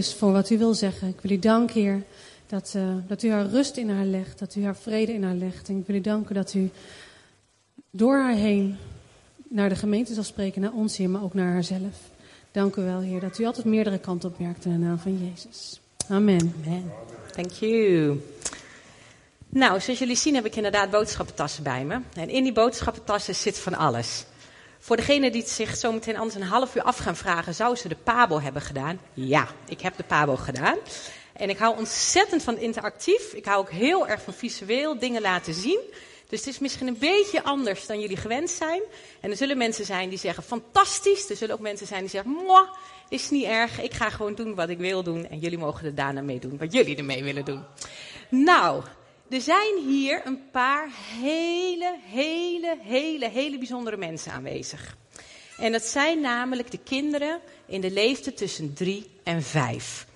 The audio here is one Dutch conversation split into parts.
Dus voor wat u wil zeggen. Ik wil u danken, Heer, dat, uh, dat u haar rust in haar legt, dat u haar vrede in haar legt. En ik wil u danken dat u door haar heen naar de gemeente zal spreken, naar ons, Heer, maar ook naar haarzelf. Dank u wel, Heer, dat u altijd meerdere kanten op in de naam van Jezus. Amen. Amen. Thank you. Nou, zoals jullie zien heb ik inderdaad boodschappentassen bij me. En in die boodschappentassen zit van alles. Voor degene die zich zo meteen anders een half uur af gaan vragen, zou ze de Pabo hebben gedaan? Ja, ik heb de Pabo gedaan. En ik hou ontzettend van interactief. Ik hou ook heel erg van visueel dingen laten zien. Dus het is misschien een beetje anders dan jullie gewend zijn. En er zullen mensen zijn die zeggen fantastisch. Er zullen ook mensen zijn die zeggen, moi, is niet erg. Ik ga gewoon doen wat ik wil doen. En jullie mogen er daarna mee doen wat jullie ermee willen doen. Nou, er zijn hier een paar hele, hele, hele, hele bijzondere mensen aanwezig. En dat zijn namelijk de kinderen in de leeftijd tussen drie en vijf.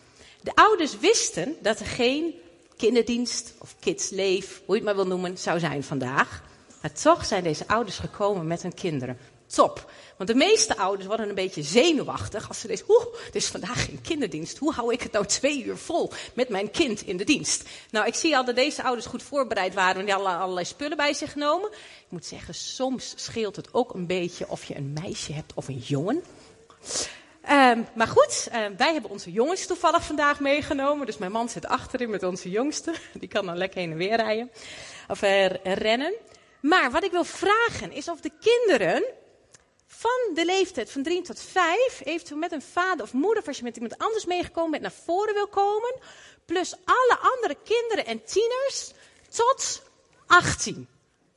De ouders wisten dat er geen kinderdienst of kidsleef, hoe je het maar wil noemen, zou zijn vandaag. Maar toch zijn deze ouders gekomen met hun kinderen. Top. Want de meeste ouders worden een beetje zenuwachtig als ze denken, oeh, er is vandaag geen kinderdienst. Hoe hou ik het nou twee uur vol met mijn kind in de dienst? Nou, ik zie al dat deze ouders goed voorbereid waren en die hadden allerlei spullen bij zich genomen. Ik moet zeggen, soms scheelt het ook een beetje of je een meisje hebt of een jongen. Um, maar goed, uh, wij hebben onze jongens toevallig vandaag meegenomen. Dus mijn man zit achterin met onze jongste. Die kan dan lekker heen en weer rijden. Of uh, rennen. Maar wat ik wil vragen is of de kinderen van de leeftijd van 3 tot 5, eventueel met een vader of moeder, of als je met iemand anders meegekomen bent, naar voren wil komen. Plus alle andere kinderen en tieners tot 18.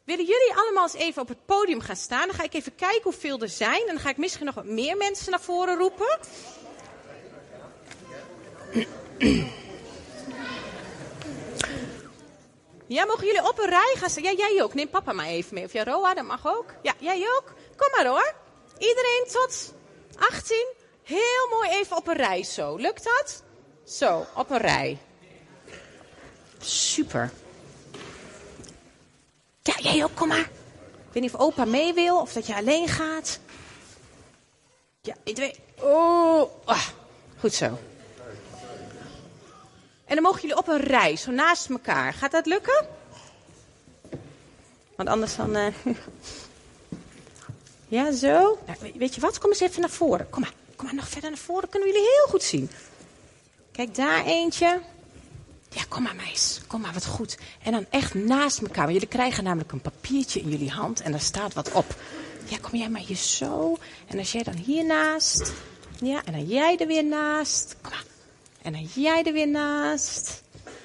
Willen jullie allemaal eens even op het podium gaan staan? Dan ga ik even kijken hoeveel er zijn. En dan ga ik misschien nog wat meer mensen naar voren roepen. Ja, mogen jullie op een rij gaan staan? Ja, jij ook. Neem papa maar even mee. Of ja, Roa, dat mag ook. Ja, jij ook. Kom maar hoor. Iedereen tot 18. Heel mooi even op een rij zo. Lukt dat? Zo, op een rij. Super. Ja, jij ook, kom maar. Ik weet niet of opa mee wil of dat je alleen gaat. Ja, ik weet. Oh, ah, goed zo. En dan mogen jullie op een rij, zo naast elkaar. Gaat dat lukken? Want anders dan. Uh... Ja, zo. Nou, weet je wat? Kom eens even naar voren. Kom maar. Kom maar nog verder naar voren. Kunnen jullie heel goed zien. Kijk, daar eentje. Ja, kom maar meis. Kom maar, wat goed. En dan echt naast elkaar. Want jullie krijgen namelijk een papiertje in jullie hand en daar staat wat op. Ja, kom jij maar hier zo. En als jij dan hiernaast. Ja, en dan jij er weer naast. Kom maar. En dan jij er weer naast.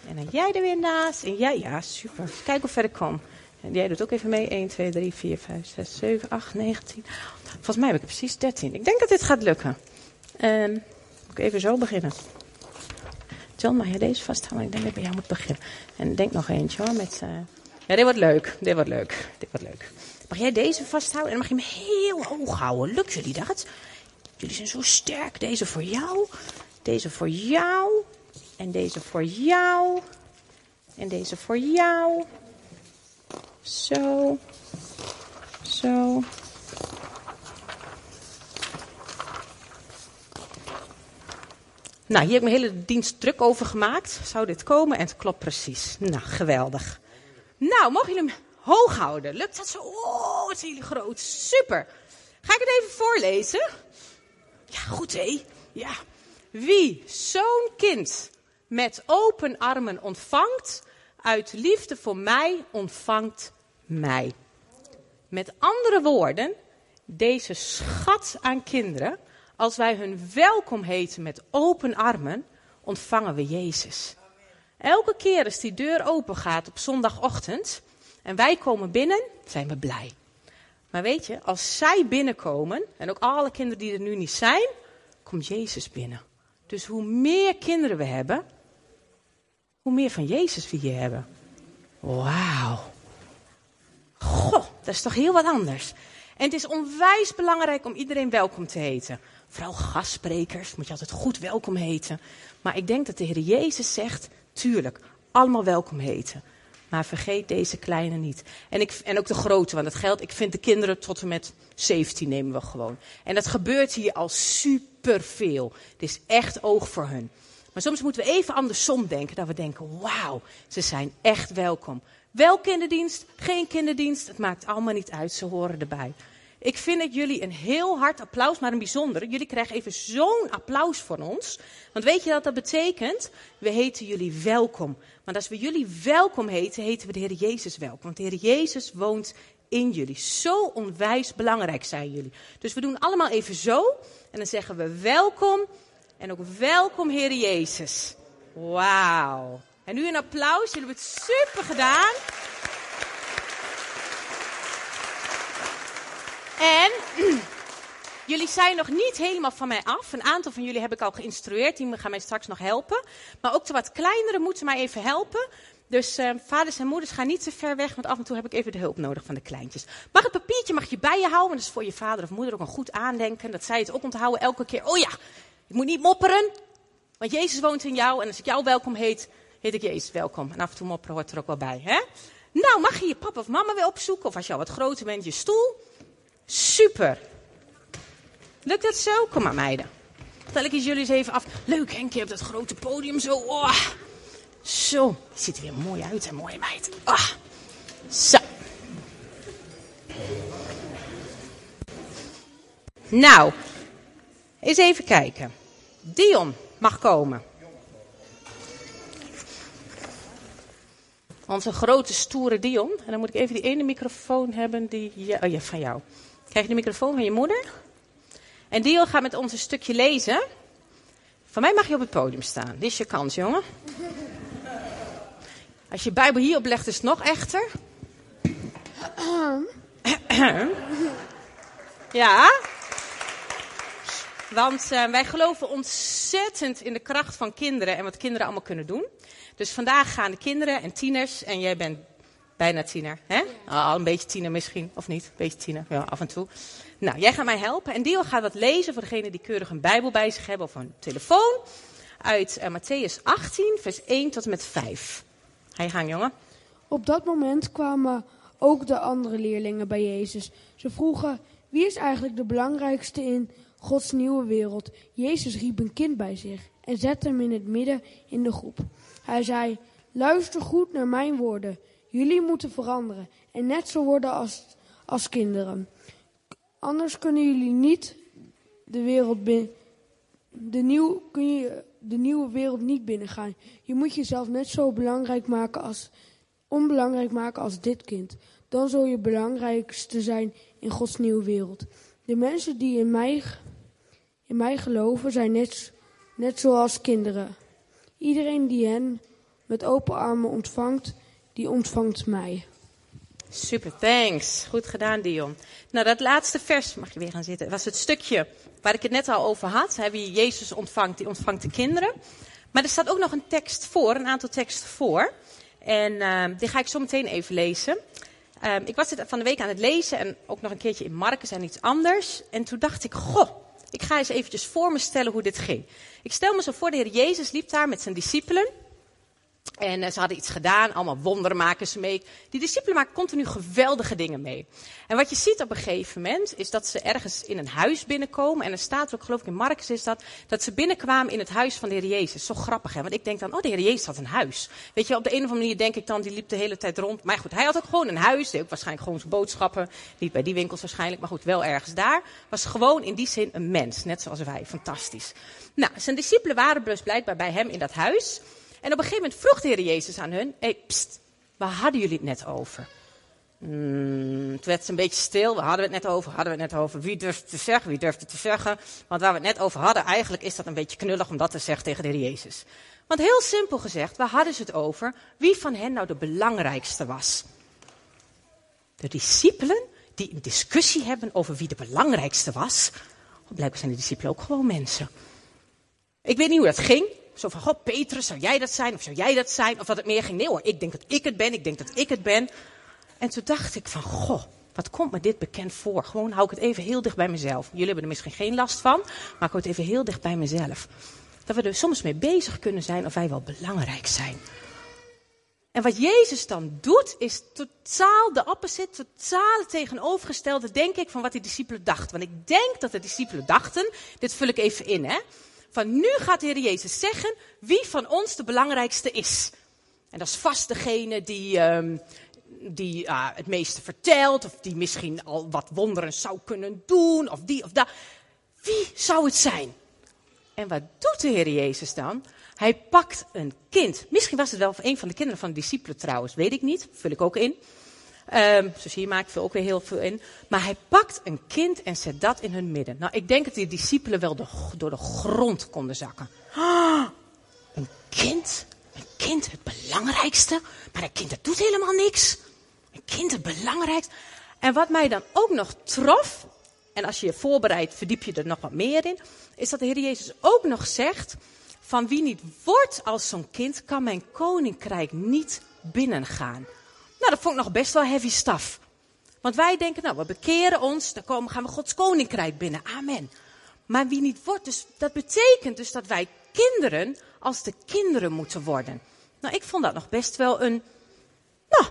En dan jij er weer naast. En jij, ja, super. Kijk hoe ver ik kom. En jij doet ook even mee. 1, 2, 3, 4, 5, 6, 7, 8, 9, 10. Volgens mij heb ik precies 13. Ik denk dat dit gaat lukken. En moet ik even zo beginnen. John, mag je deze vasthouden? Ik denk dat ik bij jou moet beginnen. En denk nog eentje hoor. Met, uh... Ja, dit wordt leuk. Dit wordt leuk. Dit wordt leuk. Mag jij deze vasthouden? En dan mag je hem heel hoog houden. Lukt jullie dat? Jullie zijn zo sterk. Deze voor jou. Deze voor jou. En deze voor jou. En deze voor jou. Zo. Zo. Nou, hier heb ik mijn hele dienst druk over gemaakt. Zou dit komen? En het klopt precies. Nou, geweldig. Nou, mogen jullie hem hoog houden? Lukt dat zo? Oh, wat zijn jullie groot. Super. Ga ik het even voorlezen? Ja, goed hé. Ja. Wie zo'n kind met open armen ontvangt, uit liefde voor mij ontvangt mij. Met andere woorden, deze schat aan kinderen, als wij hun welkom heten met open armen, ontvangen we Jezus. Elke keer als die deur open gaat op zondagochtend en wij komen binnen, zijn we blij. Maar weet je, als zij binnenkomen, en ook alle kinderen die er nu niet zijn, komt Jezus binnen. Dus hoe meer kinderen we hebben, hoe meer van Jezus we hier hebben. Wauw. Goh, dat is toch heel wat anders. En het is onwijs belangrijk om iedereen welkom te heten. Vooral gastsprekers moet je altijd goed welkom heten. Maar ik denk dat de Heer Jezus zegt, tuurlijk, allemaal welkom heten. Maar vergeet deze kleine niet. En, ik, en ook de grote, want dat geldt. Ik vind de kinderen tot en met 17 nemen we gewoon. En dat gebeurt hier al superveel. Het is echt oog voor hun. Maar soms moeten we even andersom denken. Dat we denken, wauw, ze zijn echt welkom. Wel kinderdienst, geen kinderdienst, het maakt allemaal niet uit, ze horen erbij. Ik vind het jullie een heel hard applaus, maar een bijzonder. Jullie krijgen even zo'n applaus van ons. Want weet je wat dat betekent? We heten jullie welkom. Want als we jullie welkom heten, heten we de Heer Jezus welkom. Want de Heer Jezus woont in jullie. Zo onwijs belangrijk zijn jullie. Dus we doen allemaal even zo. En dan zeggen we welkom. En ook welkom, Heer Jezus. Wauw. En nu een applaus. Jullie hebben het super gedaan. En jullie zijn nog niet helemaal van mij af. Een aantal van jullie heb ik al geïnstrueerd. Die gaan mij straks nog helpen. Maar ook de wat kleinere moeten mij even helpen. Dus uh, vaders en moeders gaan niet te ver weg, want af en toe heb ik even de hulp nodig van de kleintjes. Mag het papiertje mag je bij je houden, dat is voor je vader of moeder ook een goed aandenken. Dat zij het ook onthouden elke keer. Oh ja, je moet niet mopperen, want Jezus woont in jou. En als ik jou welkom heet, heet ik Jezus welkom. En af en toe mopperen hoort er ook wel bij, hè? Nou, mag je je papa of mama weer opzoeken, of als je al wat groter bent, je stoel. Super. Lukt dat zo? Kom maar meiden. Tel ik eens jullie eens even af. Leuk Henk, je hebt dat grote podium zo. Oh. Zo, ziet er weer mooi uit, hè, mooie meid. Ah. Zo. Nou, eens even kijken. Dion mag komen. Onze grote stoere Dion. En dan moet ik even die ene microfoon hebben die ja, oh ja, van jou. Krijg je de microfoon van je moeder? En Dion gaat met ons een stukje lezen. Van mij mag je op het podium staan. Dit is je kans, jongen. Als je Bijbel hierop legt, is het nog echter. ja. Want uh, wij geloven ontzettend in de kracht van kinderen en wat kinderen allemaal kunnen doen. Dus vandaag gaan de kinderen en tieners, en jij bent bijna tiener, hè? Al een beetje tiener misschien, of niet? Een beetje tiener, ja, af en toe. Nou, jij gaat mij helpen. En Dio gaat wat lezen voor degenen die keurig een Bijbel bij zich hebben of een telefoon. Uit uh, Matthäus 18, vers 1 tot en met 5. Ga je gang, jongen. Op dat moment kwamen ook de andere leerlingen bij Jezus. Ze vroegen, wie is eigenlijk de belangrijkste in Gods nieuwe wereld? Jezus riep een kind bij zich en zette hem in het midden in de groep. Hij zei, luister goed naar mijn woorden. Jullie moeten veranderen en net zo worden als, als kinderen. Anders kunnen jullie niet de wereld binnen. De nieuw, kun je de nieuwe wereld niet binnengaan. Je moet jezelf net zo belangrijk maken als, onbelangrijk maken als dit kind. Dan zul je belangrijkste zijn in Gods nieuwe wereld. De mensen die in mij, in mij geloven zijn net, net zoals kinderen. Iedereen die hen met open armen ontvangt, die ontvangt mij. Super, thanks. Goed gedaan, Dion. Nou, dat laatste vers, mag je weer gaan zitten, was het stukje waar ik het net al over had. Hè, wie Jezus ontvangt, die ontvangt de kinderen. Maar er staat ook nog een tekst voor, een aantal teksten voor. En uh, die ga ik zo meteen even lezen. Uh, ik was dit van de week aan het lezen en ook nog een keertje in Marcus en iets anders. En toen dacht ik, goh, ik ga eens eventjes voor me stellen hoe dit ging. Ik stel me zo voor, de Heer Jezus liep daar met zijn discipelen. En uh, ze hadden iets gedaan, allemaal ze mee. Die discipelen maken continu geweldige dingen mee. En wat je ziet op een gegeven moment, is dat ze ergens in een huis binnenkomen. En er staat ook, geloof ik in Marcus is dat, dat ze binnenkwamen in het huis van de Heer Jezus. Zo grappig hè, want ik denk dan, oh de Heer Jezus had een huis. Weet je, op de een of andere manier denk ik dan, die liep de hele tijd rond. Maar goed, hij had ook gewoon een huis, deed ook waarschijnlijk gewoon zijn boodschappen. Niet bij die winkels waarschijnlijk, maar goed, wel ergens daar. Was gewoon in die zin een mens, net zoals wij. Fantastisch. Nou, zijn discipelen waren dus blijkbaar bij hem in dat huis. En op een gegeven moment vroeg de Heer Jezus aan hun: hey, pst, waar hadden jullie het net over? Mm, toen werd een beetje stil. Waar hadden we het net over? Hadden we het net over? Wie durft te zeggen? Wie durft het te zeggen? Want waar we het net over hadden, eigenlijk is dat een beetje knullig om dat te zeggen tegen de Heer Jezus. Want heel simpel gezegd, waar hadden ze het over? Wie van hen nou de belangrijkste was? De discipelen die een discussie hebben over wie de belangrijkste was. Blijkbaar zijn de discipelen ook gewoon mensen. Ik weet niet hoe dat ging. Zo van, god Petrus, zou jij dat zijn? Of zou jij dat zijn? Of dat het meer ging, nee hoor, ik denk dat ik het ben, ik denk dat ik het ben. En toen dacht ik van, goh, wat komt me dit bekend voor? Gewoon hou ik het even heel dicht bij mezelf. Jullie hebben er misschien geen last van, maar ik hou het even heel dicht bij mezelf. Dat we er soms mee bezig kunnen zijn of wij wel belangrijk zijn. En wat Jezus dan doet, is totaal de opposite, totaal tegenovergestelde, denk ik, van wat die discipelen dachten. Want ik denk dat de discipelen dachten, dit vul ik even in, hè. Van nu gaat de Heer Jezus zeggen wie van ons de belangrijkste is. En dat is vast degene die, um, die uh, het meeste vertelt, of die misschien al wat wonderen zou kunnen doen, of die of dat. Wie zou het zijn? En wat doet de Heer Jezus dan? Hij pakt een kind. Misschien was het wel een van de kinderen van de discipelen trouwens, weet ik niet. Vul ik ook in. Um, zo zie je, maak ik ook weer heel veel in. Maar hij pakt een kind en zet dat in hun midden. Nou, ik denk dat die discipelen wel door de grond konden zakken. Ah, een kind? Een kind het belangrijkste? Maar een kind dat doet helemaal niks. Een kind het belangrijkste. En wat mij dan ook nog trof, en als je je voorbereidt verdiep je er nog wat meer in, is dat de Heer Jezus ook nog zegt, van wie niet wordt als zo'n kind, kan mijn koninkrijk niet binnengaan. Nou, dat vond ik nog best wel heavy stuff. Want wij denken, nou, we bekeren ons, dan komen, gaan we Gods koninkrijk binnen. Amen. Maar wie niet wordt, dus dat betekent dus dat wij kinderen als de kinderen moeten worden. Nou, ik vond dat nog best wel een, nou,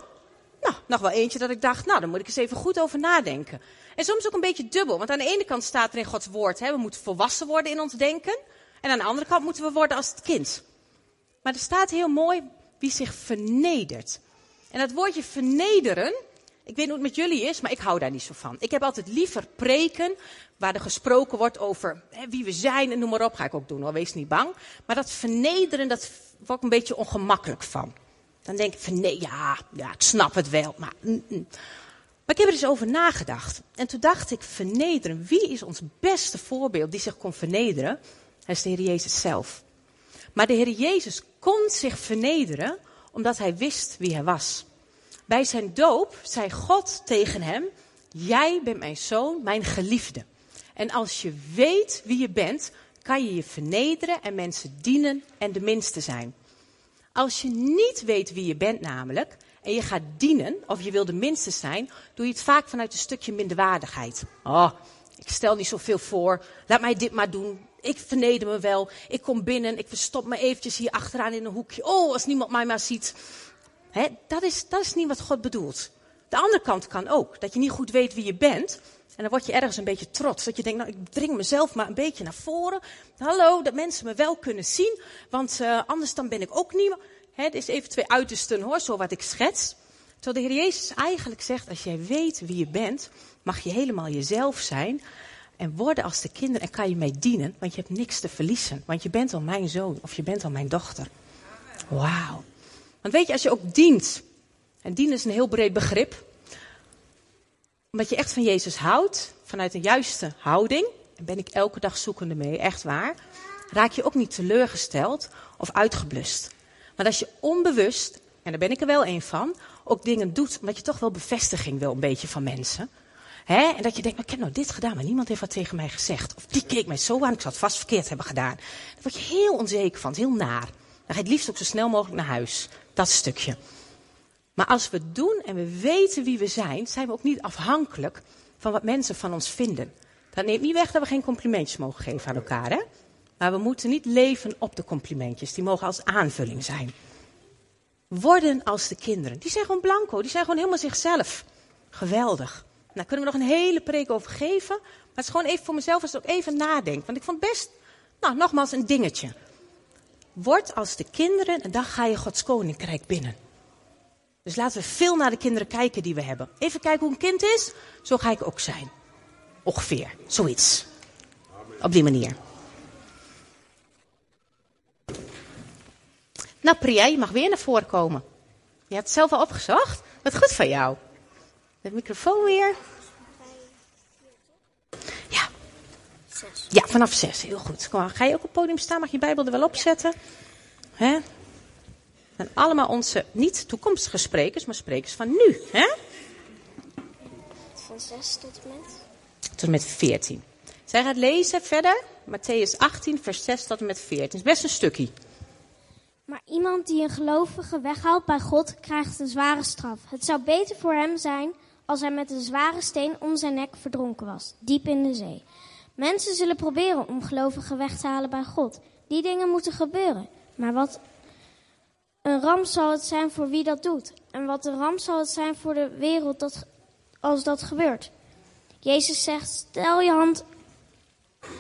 nou, nog wel eentje dat ik dacht, nou, daar moet ik eens even goed over nadenken. En soms ook een beetje dubbel, want aan de ene kant staat er in Gods woord, hè, we moeten volwassen worden in ons denken. En aan de andere kant moeten we worden als het kind. Maar er staat heel mooi wie zich vernedert. En dat woordje vernederen, ik weet niet hoe het met jullie is, maar ik hou daar niet zo van. Ik heb altijd liever preken waar er gesproken wordt over hè, wie we zijn en noem maar op. Ga ik ook doen hoor, wees niet bang. Maar dat vernederen, dat word ik een beetje ongemakkelijk van. Dan denk ik nee, ja, ja, ik snap het wel, maar... Mm, mm. Maar ik heb er eens over nagedacht. En toen dacht ik, vernederen. Wie is ons beste voorbeeld die zich kon vernederen? Hij is de Heer Jezus zelf. Maar de Heer Jezus kon zich vernederen omdat hij wist wie hij was. Bij zijn doop zei God tegen hem: Jij bent mijn zoon, mijn geliefde. En als je weet wie je bent, kan je je vernederen en mensen dienen en de minste zijn. Als je niet weet wie je bent, namelijk, en je gaat dienen, of je wil de minste zijn, doe je het vaak vanuit een stukje minderwaardigheid. Oh, ik stel niet zoveel voor, laat mij dit maar doen. Ik verneder me wel. Ik kom binnen, ik verstop me eventjes hier achteraan in een hoekje. Oh, als niemand mij maar ziet. He, dat, is, dat is niet wat God bedoelt. De andere kant kan ook, dat je niet goed weet wie je bent. En dan word je ergens een beetje trots. Dat je denkt, nou, ik dring mezelf maar een beetje naar voren. Hallo, dat mensen me wel kunnen zien. Want uh, anders dan ben ik ook niet. Het is even twee uitersten hoor, zo wat ik schets. Terwijl de Heer Jezus eigenlijk zegt, als jij weet wie je bent, mag je helemaal jezelf zijn. En worden als de kinderen en kan je mee dienen, want je hebt niks te verliezen. Want je bent al mijn zoon of je bent al mijn dochter. Wauw. Want weet je, als je ook dient, en dienen is een heel breed begrip, omdat je echt van Jezus houdt, vanuit een juiste houding, en ben ik elke dag zoekende mee, echt waar, raak je ook niet teleurgesteld of uitgeblust. Maar als je onbewust, en daar ben ik er wel een van, ook dingen doet, omdat je toch wel bevestiging wil een beetje van mensen. Hè? En dat je denkt, ik heb nou dit gedaan, maar niemand heeft wat tegen mij gezegd. Of die keek mij zo aan, ik zou het vast verkeerd hebben gedaan. Daar word je heel onzeker van, heel naar. Dan ga je het liefst ook zo snel mogelijk naar huis. Dat stukje. Maar als we het doen en we weten wie we zijn, zijn we ook niet afhankelijk van wat mensen van ons vinden. Dat neemt niet weg dat we geen complimentjes mogen geven aan elkaar, hè? Maar we moeten niet leven op de complimentjes. Die mogen als aanvulling zijn. Worden als de kinderen. Die zijn gewoon blanco. Die zijn gewoon helemaal zichzelf. Geweldig. Daar kunnen we nog een hele preek over geven. Maar het is gewoon even voor mezelf als ik even nadenk. Want ik vond best, nou nogmaals, een dingetje. Word als de kinderen en dan ga je Gods koninkrijk binnen. Dus laten we veel naar de kinderen kijken die we hebben. Even kijken hoe een kind is. Zo ga ik ook zijn. Ongeveer. Zoiets. Op die manier. Nou, Priya, je mag weer naar voren komen. Je hebt het zelf al opgezocht. Wat goed van jou. De microfoon weer. Ja. Ja, vanaf zes. Heel goed. Kom, ga je ook op het podium staan? Mag je Bijbel er wel op zetten? Hè? En allemaal onze niet toekomstige sprekers, maar sprekers van nu. Hè? Van 6 tot en met? Tot en met 14. Zij gaat lezen verder. Matthäus 18, vers 6 tot en met 14. Het is best een stukje. Maar iemand die een gelovige weghaalt bij God, krijgt een zware straf. Het zou beter voor hem zijn als hij met een zware steen om zijn nek verdronken was, diep in de zee. Mensen zullen proberen om gelovigen weg te halen bij God. Die dingen moeten gebeuren. Maar wat een ramp zal het zijn voor wie dat doet. En wat een ramp zal het zijn voor de wereld dat, als dat gebeurt. Jezus zegt, stel je hand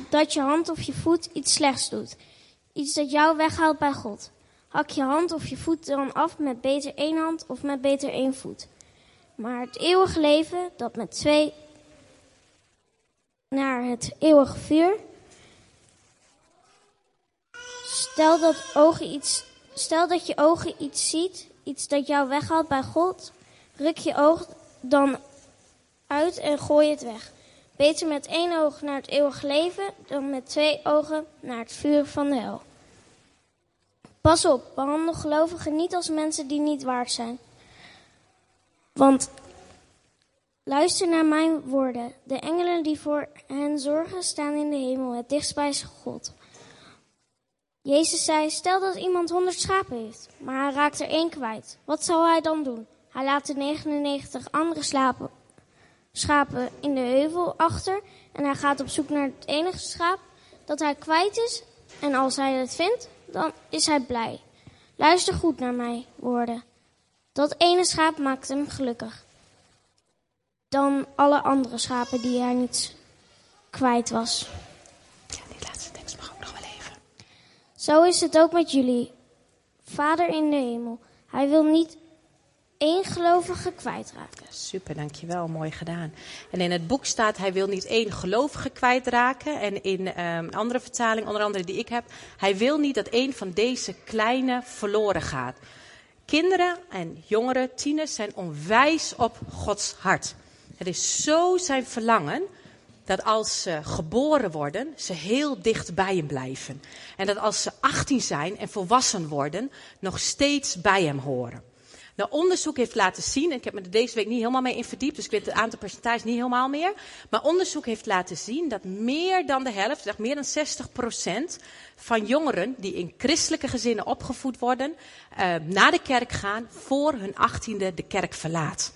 dat je hand of je voet iets slechts doet. Iets dat jou weghaalt bij God. Hak je hand of je voet dan af met beter één hand of met beter één voet. Maar het eeuwige leven, dat met twee naar het eeuwige vuur. Stel dat, ogen iets, stel dat je ogen iets ziet, iets dat jou weghaalt bij God. Ruk je oog dan uit en gooi het weg. Beter met één oog naar het eeuwige leven dan met twee ogen naar het vuur van de hel. Pas op, behandel gelovigen niet als mensen die niet waard zijn. Want luister naar mijn woorden. De engelen die voor hen zorgen staan in de hemel, het dichtst bij God. Jezus zei, stel dat iemand honderd schapen heeft, maar hij raakt er één kwijt. Wat zal hij dan doen? Hij laat de 99 andere schapen in de heuvel achter en hij gaat op zoek naar het enige schaap dat hij kwijt is. En als hij het vindt, dan is hij blij. Luister goed naar mijn woorden. Dat ene schaap maakt hem gelukkig. Dan alle andere schapen die hij niet kwijt was. Ja, die laatste tekst mag ook nog wel even. Zo is het ook met jullie. Vader in de hemel. Hij wil niet één gelovige kwijtraken. Super, dankjewel. Mooi gedaan. En in het boek staat, hij wil niet één gelovige kwijtraken. En in um, andere vertaling, onder andere die ik heb, hij wil niet dat één van deze kleine verloren gaat. Kinderen en jongeren, tieners, zijn onwijs op Gods hart. Het is zo zijn verlangen dat als ze geboren worden, ze heel dicht bij hem blijven. En dat als ze 18 zijn en volwassen worden, nog steeds bij hem horen. Nou, onderzoek heeft laten zien, en ik heb me er deze week niet helemaal mee in verdiept, dus ik weet het aantal percentages niet helemaal meer. Maar onderzoek heeft laten zien dat meer dan de helft, zeg meer dan 60 procent van jongeren die in christelijke gezinnen opgevoed worden, uh, naar de kerk gaan voor hun achttiende de kerk verlaat.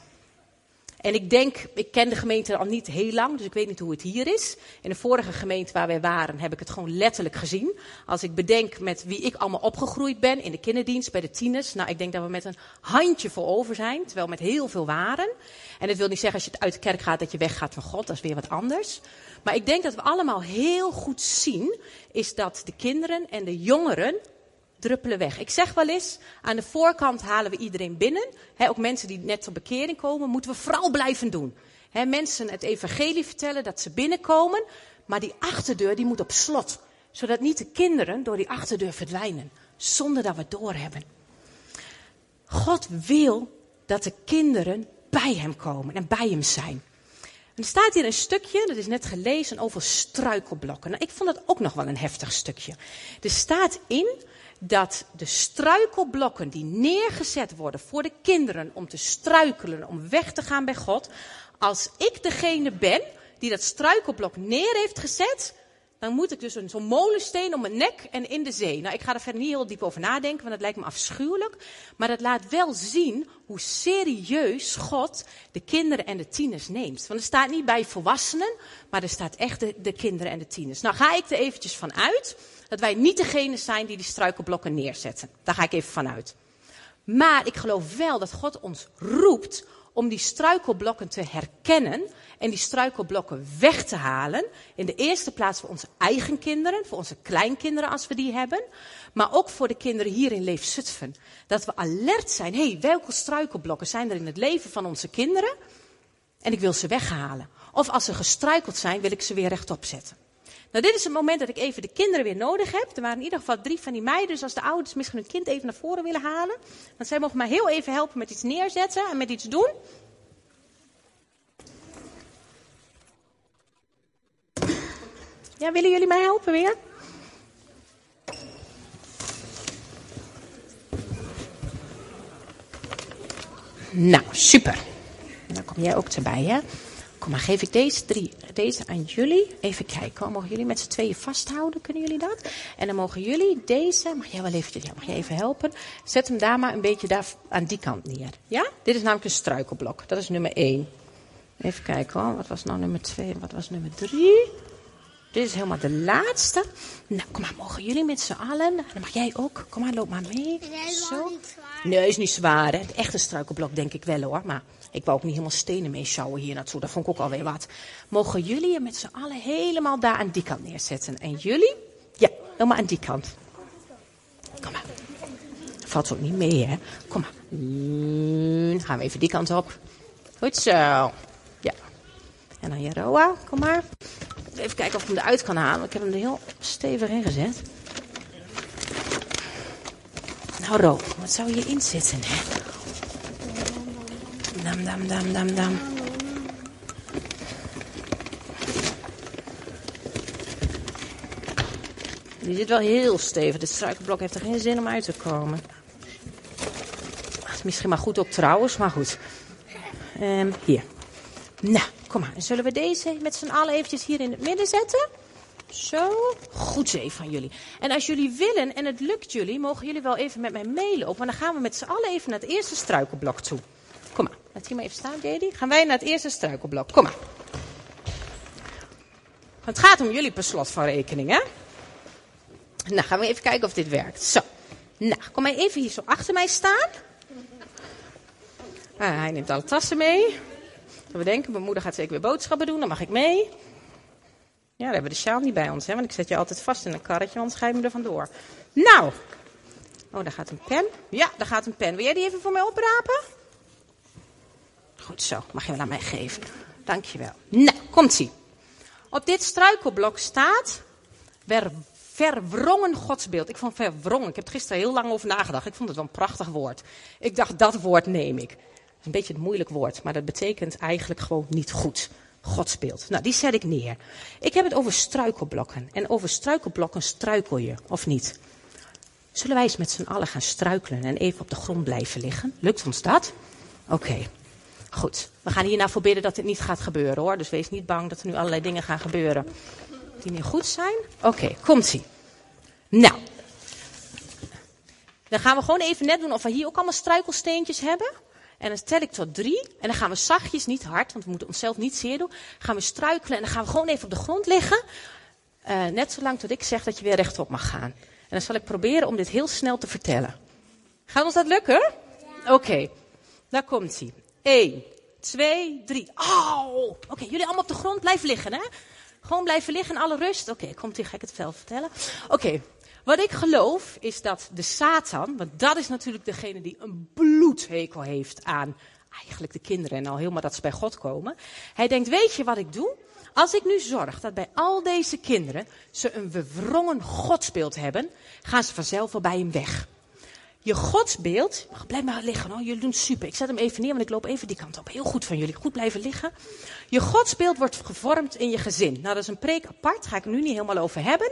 En ik denk, ik ken de gemeente al niet heel lang, dus ik weet niet hoe het hier is. In de vorige gemeente waar wij waren, heb ik het gewoon letterlijk gezien. Als ik bedenk met wie ik allemaal opgegroeid ben, in de kinderdienst, bij de tieners. Nou, ik denk dat we met een handje voor over zijn, terwijl met heel veel waren. En dat wil niet zeggen als je uit de kerk gaat dat je weggaat van God, dat is weer wat anders. Maar ik denk dat we allemaal heel goed zien, is dat de kinderen en de jongeren druppelen weg. Ik zeg wel eens, aan de voorkant halen we iedereen binnen. ook mensen die net tot bekering komen, moeten we vooral blijven doen. mensen het evangelie vertellen dat ze binnenkomen, maar die achterdeur die moet op slot. Zodat niet de kinderen door die achterdeur verdwijnen, zonder dat we het doorhebben. God wil dat de kinderen bij hem komen en bij hem zijn. Er staat hier een stukje, dat is net gelezen, over struikelblokken. Nou, ik vond dat ook nog wel een heftig stukje. Er staat in dat de struikelblokken die neergezet worden voor de kinderen om te struikelen, om weg te gaan bij God, als ik degene ben die dat struikelblok neer heeft gezet, dan moet ik dus zo'n molensteen om mijn nek en in de zee. Nou, ik ga er verder niet heel diep over nadenken, want dat lijkt me afschuwelijk. Maar dat laat wel zien hoe serieus God de kinderen en de tieners neemt. Want er staat niet bij volwassenen, maar er staat echt de, de kinderen en de tieners. Nou ga ik er eventjes van uit dat wij niet degene zijn die die struikelblokken neerzetten. Daar ga ik even van uit. Maar ik geloof wel dat God ons roept om die struikelblokken te herkennen en die struikelblokken weg te halen. In de eerste plaats voor onze eigen kinderen, voor onze kleinkinderen als we die hebben. Maar ook voor de kinderen hier in Leef Zutphen. Dat we alert zijn. Hé, hey, welke struikelblokken zijn er in het leven van onze kinderen? En ik wil ze weghalen. Of als ze gestruikeld zijn, wil ik ze weer rechtop zetten. Nou, dit is het moment dat ik even de kinderen weer nodig heb. Er waren in ieder geval drie van die meiden. Dus als de ouders misschien hun kind even naar voren willen halen. Dan zij mogen mij heel even helpen met iets neerzetten en met iets doen. Ja, willen jullie mij helpen weer? Nou, super. Dan kom jij ook erbij, hè? Kom maar, geef ik deze drie, deze aan jullie. Even kijken, mogen jullie met z'n tweeën vasthouden? Kunnen jullie dat? En dan mogen jullie deze, mag jij wel even, ja, mag jij even helpen? Zet hem daar maar een beetje daar aan die kant neer. Ja? Dit is namelijk een struikelblok. Dat is nummer één. Even kijken hoor, wat was nou nummer twee wat was nummer drie? Dit is helemaal de laatste. Nou, kom maar, mogen jullie met z'n allen? Dan mag jij ook. Kom maar, loop maar mee. Zo. Nee, is niet zwaar. Hè? Echt een struikelblok denk ik wel hoor. Maar ik wou ook niet helemaal stenen mee sjouwen hier naartoe. Dat vond ik ook alweer wat. Mogen jullie je met z'n allen helemaal daar aan die kant neerzetten? En jullie? Ja, helemaal aan die kant. Kom maar. Valt ook niet mee, hè? Kom maar. Dan gaan we even die kant op. Goed zo. Ja. En dan Jeroa, kom maar. Even kijken of ik hem eruit kan halen. Ik heb hem er heel stevig in gezet. Nou, Ro, wat zou hierin zitten, hè? Dam, dam, dam, dam, dam. Die zit wel heel stevig. Dit struikelblok heeft er geen zin om uit te komen. Misschien maar goed ook trouwens, maar goed. Um, hier. Nou, kom maar. En zullen we deze met z'n allen eventjes hier in het midden zetten? Zo. Goed zo van jullie. En als jullie willen en het lukt jullie, mogen jullie wel even met mij meelopen. Want dan gaan we met z'n allen even naar het eerste struikelblok toe. Laat hier maar even staan, Daddy. Gaan wij naar het eerste struikelblok. Kom maar. Het gaat om jullie per slot van rekening, hè? Nou, gaan we even kijken of dit werkt. Zo. Nou, kom maar even hier zo achter mij staan. Ah, hij neemt alle tassen mee. We denken, mijn moeder gaat zeker weer boodschappen doen, dan mag ik mee. Ja, dan hebben we de sjaal niet bij ons, hè, want ik zet je altijd vast in een karretje, anders ga je me er vandoor. Nou. Oh, daar gaat een pen. Ja, daar gaat een pen. Wil jij die even voor mij oprapen? Goed zo, mag je wel aan mij geven. Dankjewel. Nou, komt-ie. Op dit struikelblok staat verwrongen godsbeeld. Ik vond verwrongen, ik heb er gisteren heel lang over nagedacht. Ik vond het wel een prachtig woord. Ik dacht, dat woord neem ik een beetje een moeilijk woord, maar dat betekent eigenlijk gewoon niet goed. Godsbeeld. Nou, die zet ik neer. Ik heb het over struikelblokken. En over struikelblokken struikel je, of niet? Zullen wij eens met z'n allen gaan struikelen en even op de grond blijven liggen? Lukt ons dat? Oké. Goed. We gaan hierna voor bidden dat dit niet gaat gebeuren hoor. Dus wees niet bang dat er nu allerlei dingen gaan gebeuren die niet goed zijn. Oké, komt-ie. Nou. Dan gaan we gewoon even net doen of we hier ook allemaal struikelsteentjes hebben. En dan tel ik tot drie. En dan gaan we zachtjes, niet hard, want we moeten onszelf niet zeer doen. Gaan we struikelen en dan gaan we gewoon even op de grond liggen. Uh, net zolang tot ik zeg dat je weer rechtop mag gaan. En dan zal ik proberen om dit heel snel te vertellen. Gaat ons dat lukken? Ja. Oké, okay. daar komt 1, 2, 3. Oh! Oké, jullie allemaal op de grond blijven liggen, hè? Gewoon blijven liggen in alle rust. Oké, okay, komt hier, ga ik het zelf vertellen. Oké, wat ik geloof is dat de Satan, want dat is natuurlijk degene die een bloedhekel heeft aan eigenlijk de kinderen en al helemaal dat ze bij God komen. Hij denkt, weet je wat ik doe? Als ik nu zorg dat bij al deze kinderen ze een verwrongen godsbeeld hebben, gaan ze vanzelf wel bij hem weg. Je godsbeeld, blijf maar liggen hoor, jullie doen super. Ik zet hem even neer, want ik loop even die kant op. Heel goed van jullie, goed blijven liggen. Je godsbeeld wordt gevormd in je gezin. Nou, dat is een preek apart, ga ik nu niet helemaal over hebben.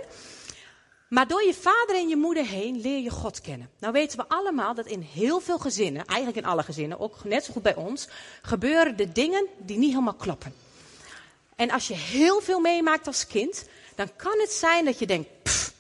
Maar door je vader en je moeder heen leer je God kennen. Nou weten we allemaal dat in heel veel gezinnen, eigenlijk in alle gezinnen, ook net zo goed bij ons, gebeuren de dingen die niet helemaal kloppen. En als je heel veel meemaakt als kind, dan kan het zijn dat je denkt, pff,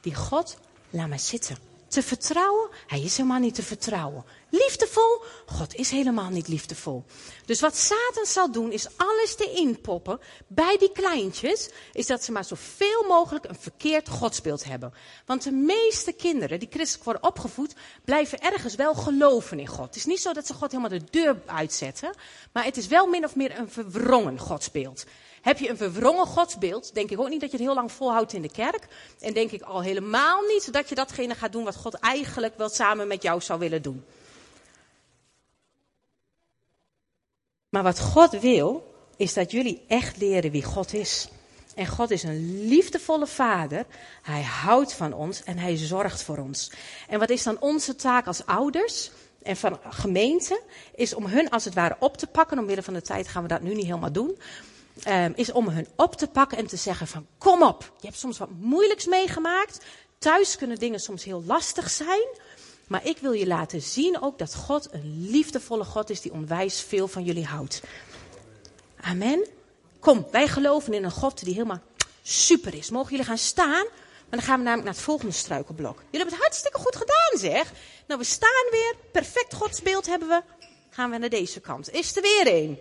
die God, laat maar zitten. Te vertrouwen? Hij is helemaal niet te vertrouwen. Liefdevol? God is helemaal niet liefdevol. Dus wat Satan zal doen, is alles te inpoppen bij die kleintjes, is dat ze maar zoveel mogelijk een verkeerd godsbeeld hebben. Want de meeste kinderen die christelijk worden opgevoed, blijven ergens wel geloven in God. Het is niet zo dat ze God helemaal de deur uitzetten, maar het is wel min of meer een verwrongen godsbeeld. Heb je een verwrongen godsbeeld, denk ik ook niet dat je het heel lang volhoudt in de kerk. En denk ik al helemaal niet dat je datgene gaat doen wat God eigenlijk wel samen met jou zou willen doen. Maar wat God wil, is dat jullie echt leren wie God is. En God is een liefdevolle vader. Hij houdt van ons en hij zorgt voor ons. En wat is dan onze taak als ouders en van gemeente? Is om hun als het ware op te pakken. Omwille van de tijd gaan we dat nu niet helemaal doen. Um, is om hun op te pakken en te zeggen van kom op. Je hebt soms wat moeilijks meegemaakt. Thuis kunnen dingen soms heel lastig zijn. Maar ik wil je laten zien ook dat God een liefdevolle God is die onwijs veel van jullie houdt. Amen. Kom, wij geloven in een God die helemaal super is. Mogen jullie gaan staan? Maar dan gaan we namelijk naar het volgende struikelblok. Jullie hebben het hartstikke goed gedaan, zeg. Nou, we staan weer. Perfect godsbeeld hebben we. Gaan we naar deze kant. Is er weer een?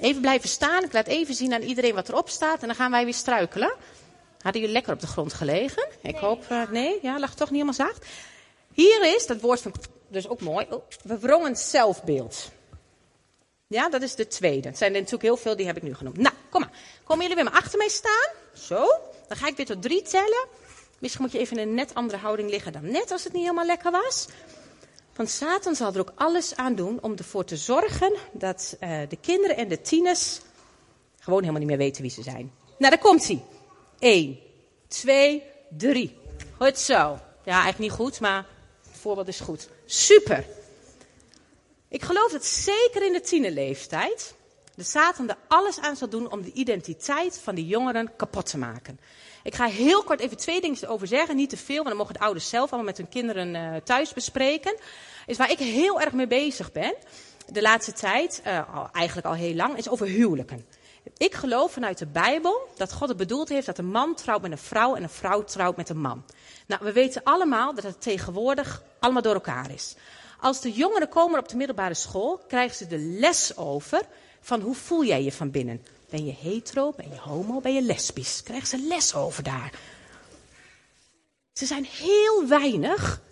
Even blijven staan. Ik laat even zien aan iedereen wat erop staat. En dan gaan wij weer struikelen. Hadden jullie lekker op de grond gelegen? Ik hoop, uh, nee, ja, lag toch niet helemaal zacht. Hier is, dat woord van, dus ook mooi, oh, verwrongen zelfbeeld. Ja, dat is de tweede. Het zijn er natuurlijk heel veel, die heb ik nu genoemd. Nou, kom maar. Komen jullie weer maar achter mij staan? Zo. Dan ga ik weer tot drie tellen. Misschien moet je even in een net andere houding liggen dan net als het niet helemaal lekker was. Want Satan zal er ook alles aan doen om ervoor te zorgen dat uh, de kinderen en de tieners gewoon helemaal niet meer weten wie ze zijn. Nou, daar komt hij. 1, 2, 3. Goed zo. Ja, eigenlijk niet goed, maar het voorbeeld is goed. Super. Ik geloof dat zeker in de tienerleeftijd de Satan er alles aan zal doen om de identiteit van die jongeren kapot te maken. Ik ga heel kort even twee dingen over zeggen, niet te veel, want dan mogen de ouders zelf allemaal met hun kinderen uh, thuis bespreken. Is waar ik heel erg mee bezig ben, de laatste tijd, al, eigenlijk al heel lang, is over huwelijken. Ik geloof vanuit de Bijbel dat God het bedoeld heeft dat een man trouwt met een vrouw en een vrouw trouwt met een man. Nou, we weten allemaal dat het tegenwoordig allemaal door elkaar is. Als de jongeren komen op de middelbare school, krijgen ze de les over van hoe voel jij je van binnen. Ben je hetero, ben je homo, ben je lesbisch? Krijgen ze les over daar. Ze zijn heel weinig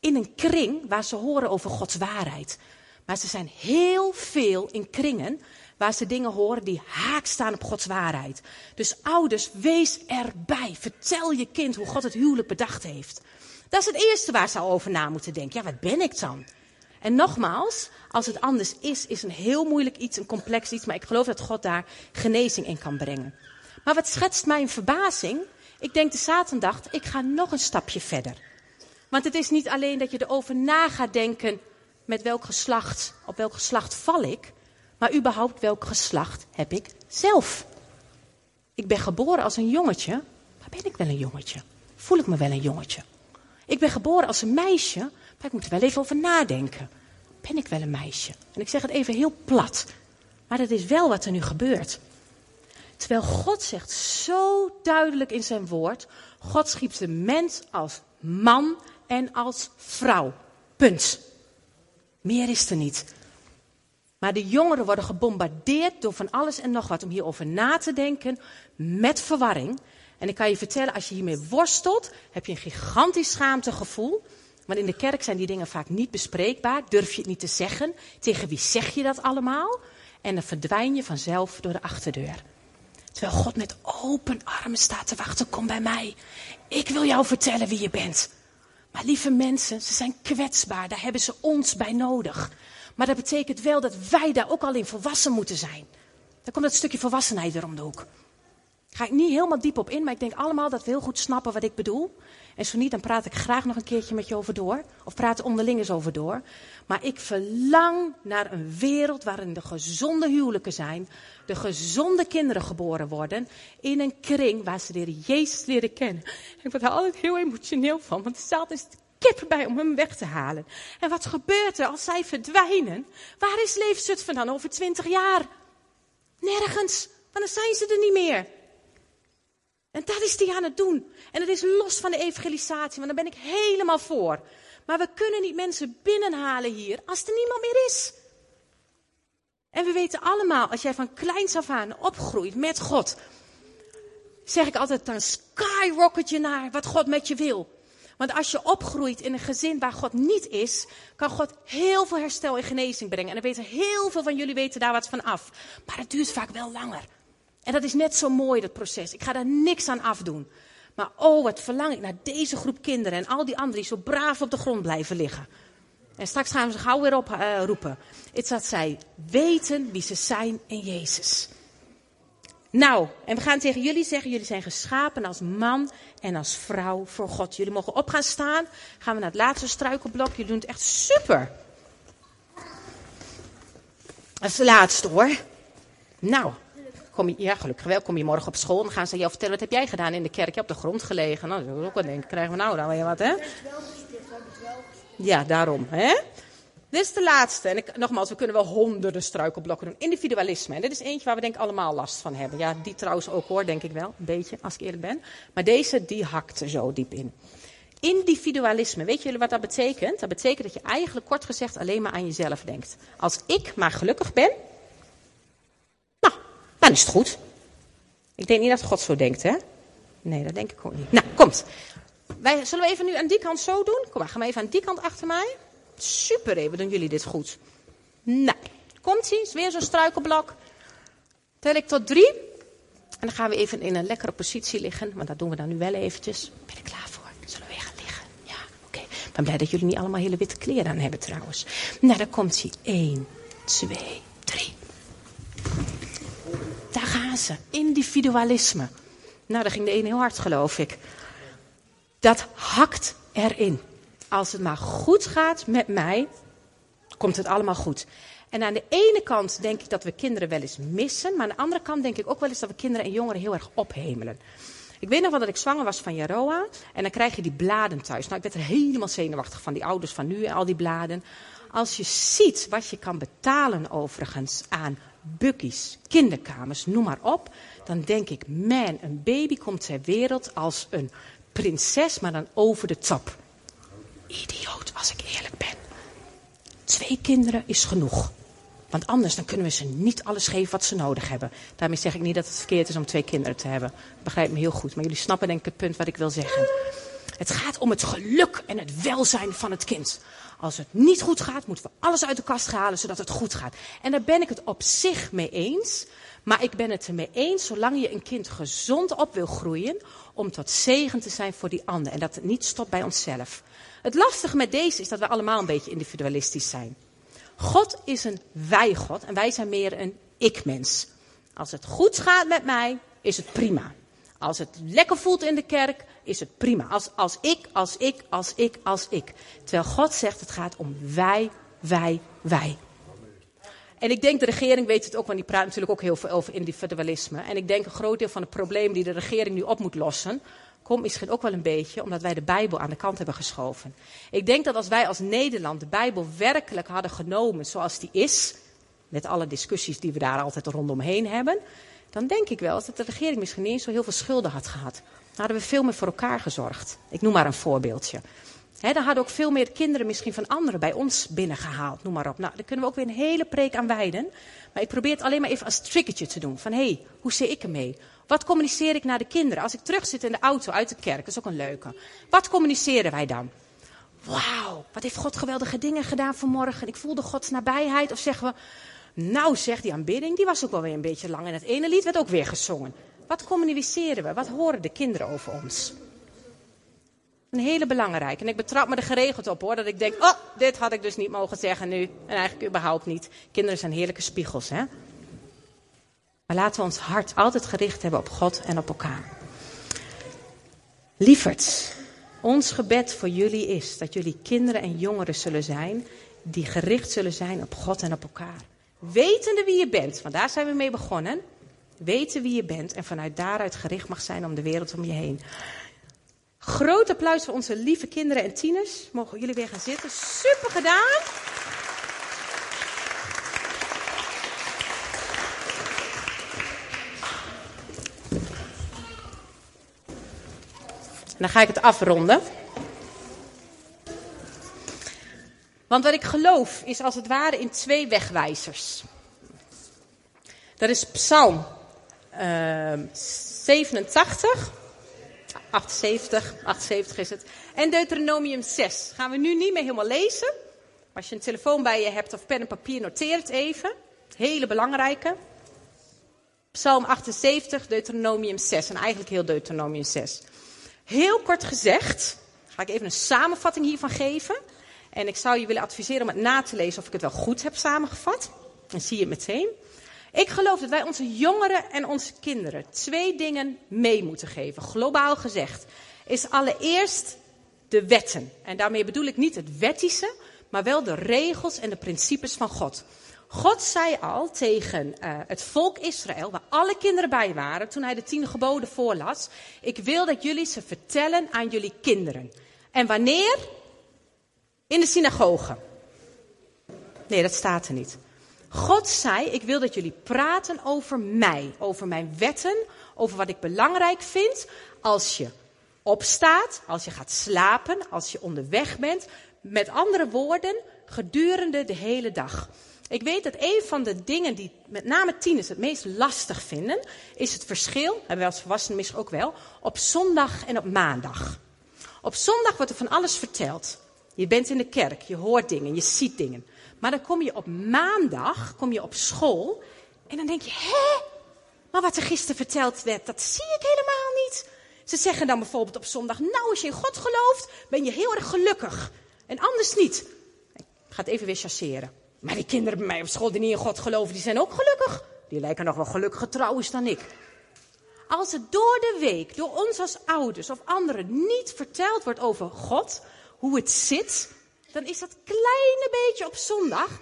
in een kring waar ze horen over Gods waarheid. Maar ze zijn heel veel in kringen waar ze dingen horen die haak staan op Gods waarheid. Dus ouders, wees erbij. Vertel je kind hoe God het huwelijk bedacht heeft. Dat is het eerste waar ze over na moeten denken. Ja, wat ben ik dan? En nogmaals, als het anders is, is een heel moeilijk iets, een complex iets. Maar ik geloof dat God daar genezing in kan brengen. Maar wat schetst mijn verbazing? Ik denk de Satan dacht, ik ga nog een stapje verder. Want het is niet alleen dat je erover na gaat denken met welk geslacht, op welk geslacht val ik. Maar überhaupt welk geslacht heb ik zelf? Ik ben geboren als een jongetje, maar ben ik wel een jongetje? Voel ik me wel een jongetje? Ik ben geboren als een meisje, maar ik moet er wel even over nadenken. Ben ik wel een meisje? En ik zeg het even heel plat, maar dat is wel wat er nu gebeurt. Terwijl God zegt zo duidelijk in zijn woord: God schiep de mens als man en als vrouw. Punt. Meer is er niet. Maar de jongeren worden gebombardeerd door van alles en nog wat om hierover na te denken met verwarring. En ik kan je vertellen, als je hiermee worstelt, heb je een gigantisch schaamtegevoel. Want in de kerk zijn die dingen vaak niet bespreekbaar. Durf je het niet te zeggen? Tegen wie zeg je dat allemaal? En dan verdwijn je vanzelf door de achterdeur. Terwijl God met open armen staat te wachten, kom bij mij. Ik wil jou vertellen wie je bent. Maar lieve mensen, ze zijn kwetsbaar, daar hebben ze ons bij nodig. Maar dat betekent wel dat wij daar ook al in volwassen moeten zijn. Daar komt dat stukje volwassenheid weer om de hoek. Ga ik niet helemaal diep op in, maar ik denk allemaal dat we heel goed snappen wat ik bedoel. En zo niet, dan praat ik graag nog een keertje met je over door. Of praat onderling eens over door. Maar ik verlang naar een wereld waarin de gezonde huwelijken zijn. De gezonde kinderen geboren worden. In een kring waar ze de Jezus leren kennen. Ik word er altijd heel emotioneel van, want het staat is kip bij om hem weg te halen. En wat gebeurt er als zij verdwijnen? Waar is Leefzut van dan over twintig jaar? Nergens, want dan zijn ze er niet meer. En dat is die aan het doen. En dat is los van de evangelisatie, want daar ben ik helemaal voor. Maar we kunnen niet mensen binnenhalen hier als er niemand meer is. En we weten allemaal, als jij van kleins af aan opgroeit met God, zeg ik altijd, dan skyrocket je naar wat God met je wil. Want als je opgroeit in een gezin waar God niet is, kan God heel veel herstel en genezing brengen. En dan weten heel veel van jullie weten daar wat van af. Maar het duurt vaak wel langer. En dat is net zo mooi, dat proces. Ik ga daar niks aan afdoen. Maar oh, wat verlang ik naar deze groep kinderen en al die anderen die zo braaf op de grond blijven liggen. En straks gaan we ze gauw weer oproepen. Uh, roepen. Het dat zij weten wie ze zijn in Jezus. Nou, en we gaan tegen jullie zeggen, jullie zijn geschapen als man en als vrouw voor God. Jullie mogen op gaan staan. Gaan we naar het laatste struikelblok. Jullie doen het echt super. Dat is de laatste hoor. Nou, kom je, ja, gelukkig wel. Kom je morgen op school en gaan ze jou vertellen, wat heb jij gedaan in de kerk? Je op de grond gelegen. Nou, dat is ook wat denken. Krijgen we nou dan weer wat, hè? Ja, daarom, hè? Dit is de laatste. En ik, nogmaals, we kunnen wel honderden struikelblokken doen. Individualisme. En dit is eentje waar we denk ik allemaal last van hebben. Ja, die trouwens ook hoor, denk ik wel. Een beetje, als ik eerlijk ben. Maar deze, die hakt er zo diep in. Individualisme. Weet jullie wat dat betekent? Dat betekent dat je eigenlijk kort gezegd alleen maar aan jezelf denkt. Als ik maar gelukkig ben, dan is het goed. Ik denk niet dat God zo denkt, hè? Nee, dat denk ik ook niet. Nou, komt. Wij, zullen we even nu aan die kant zo doen? Kom maar, gaan we even aan die kant achter mij. Super, even doen jullie dit goed. Nou, komt-ie. Is weer zo'n struikelblok. Tel ik tot drie. En dan gaan we even in een lekkere positie liggen. Want dat doen we dan nu wel eventjes. Ben je klaar voor? Zullen we weer gaan liggen? Ja, oké. Ik ben blij dat jullie niet allemaal hele witte kleren aan hebben trouwens. Nou, dan komt hij. 1, 2, 3. Daar gaan ze. Individualisme. Nou, daar ging de een heel hard, geloof ik. Dat hakt erin. Als het maar goed gaat met mij, komt het allemaal goed. En aan de ene kant denk ik dat we kinderen wel eens missen. Maar aan de andere kant denk ik ook wel eens dat we kinderen en jongeren heel erg ophemelen. Ik weet nog wel dat ik zwanger was van Jaroa. En dan krijg je die bladen thuis. Nou, ik werd er helemaal zenuwachtig van die ouders van nu en al die bladen. Als je ziet wat je kan betalen overigens aan buggies, kinderkamers, noem maar op. Dan denk ik, man, een baby komt ter wereld als een prinses, maar dan over de top. Idioot, als ik eerlijk ben. Twee kinderen is genoeg. Want anders dan kunnen we ze niet alles geven wat ze nodig hebben. Daarmee zeg ik niet dat het verkeerd is om twee kinderen te hebben. Begrijp me heel goed. Maar jullie snappen denk ik het punt wat ik wil zeggen. Het gaat om het geluk en het welzijn van het kind. Als het niet goed gaat, moeten we alles uit de kast halen zodat het goed gaat. En daar ben ik het op zich mee eens. Maar ik ben het ermee eens, zolang je een kind gezond op wil groeien, om tot zegen te zijn voor die ander. En dat het niet stopt bij onszelf. Het lastige met deze is dat we allemaal een beetje individualistisch zijn. God is een wij-God en wij zijn meer een ik-mens. Als het goed gaat met mij, is het prima. Als het lekker voelt in de kerk, is het prima. Als, als ik, als ik, als ik, als ik. Terwijl God zegt, het gaat om wij, wij, wij. En ik denk, de regering weet het ook, want die praat natuurlijk ook heel veel over individualisme. En ik denk, een groot deel van het probleem die de regering nu op moet lossen, komt misschien ook wel een beetje omdat wij de Bijbel aan de kant hebben geschoven. Ik denk dat als wij als Nederland de Bijbel werkelijk hadden genomen zoals die is, met alle discussies die we daar altijd rondomheen hebben, dan denk ik wel dat de regering misschien niet zo heel veel schulden had gehad. Dan hadden we veel meer voor elkaar gezorgd. Ik noem maar een voorbeeldje. He, dan hadden ook veel meer kinderen misschien van anderen bij ons binnengehaald. Noem maar op. Nou, daar kunnen we ook weer een hele preek aan wijden. Maar ik probeer het alleen maar even als triggertje te doen. Van hé, hey, hoe zie ik ermee? Wat communiceer ik naar de kinderen? Als ik terug zit in de auto uit de kerk, dat is ook een leuke. Wat communiceren wij dan? Wauw, wat heeft God geweldige dingen gedaan vanmorgen. Ik voelde Gods nabijheid. Of zeggen we, nou zeg, die aanbidding, die was ook wel weer een beetje lang. En het ene lied werd ook weer gezongen. Wat communiceren we? Wat horen de kinderen over ons? Een hele belangrijke. En ik betrap me er geregeld op hoor. Dat ik denk, oh, dit had ik dus niet mogen zeggen nu. En eigenlijk überhaupt niet. Kinderen zijn heerlijke spiegels, hè. Maar laten we ons hart altijd gericht hebben op God en op elkaar. Lieverds, ons gebed voor jullie is dat jullie kinderen en jongeren zullen zijn die gericht zullen zijn op God en op elkaar. Wetende wie je bent, want daar zijn we mee begonnen. Weten wie je bent en vanuit daaruit gericht mag zijn om de wereld om je heen. Groot applaus voor onze lieve kinderen en tieners. Mogen jullie weer gaan zitten. Super gedaan. Dan ga ik het afronden. Want wat ik geloof is als het ware in twee wegwijzers. Dat is Psalm uh, 87 78, 78 is het. En Deuteronomium 6. Gaan we nu niet meer helemaal lezen. Als je een telefoon bij je hebt of pen en papier, noteer het even. Hele belangrijke. Psalm 78, Deuteronomium 6. En eigenlijk heel Deuteronomium 6. Heel kort gezegd, ga ik even een samenvatting hiervan geven. En ik zou je willen adviseren om het na te lezen of ik het wel goed heb samengevat. Dan zie je het meteen. Ik geloof dat wij onze jongeren en onze kinderen twee dingen mee moeten geven. Globaal gezegd is allereerst de wetten. En daarmee bedoel ik niet het wettische, maar wel de regels en de principes van God. God zei al tegen uh, het volk Israël, waar alle kinderen bij waren, toen hij de tien geboden voorlas: Ik wil dat jullie ze vertellen aan jullie kinderen. En wanneer? In de synagoge. Nee, dat staat er niet. God zei, ik wil dat jullie praten over mij, over mijn wetten, over wat ik belangrijk vind als je opstaat, als je gaat slapen, als je onderweg bent. Met andere woorden, gedurende de hele dag. Ik weet dat een van de dingen die met name tieners het meest lastig vinden, is het verschil, hebben wij als volwassenen misschien ook wel, op zondag en op maandag. Op zondag wordt er van alles verteld. Je bent in de kerk, je hoort dingen, je ziet dingen. Maar dan kom je op maandag, kom je op school en dan denk je, hè? Maar wat er gisteren verteld werd, dat zie ik helemaal niet. Ze zeggen dan bijvoorbeeld op zondag, nou als je in God gelooft, ben je heel erg gelukkig. En anders niet. Ik ga het even weer chasseren. Maar die kinderen bij mij op school die niet in God geloven, die zijn ook gelukkig. Die lijken nog wel gelukkiger trouwens dan ik. Als het door de week, door ons als ouders of anderen niet verteld wordt over God, hoe het zit, dan is dat kleine beetje op zondag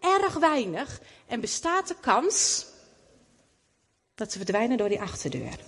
erg weinig en bestaat de kans dat ze verdwijnen door die achterdeur.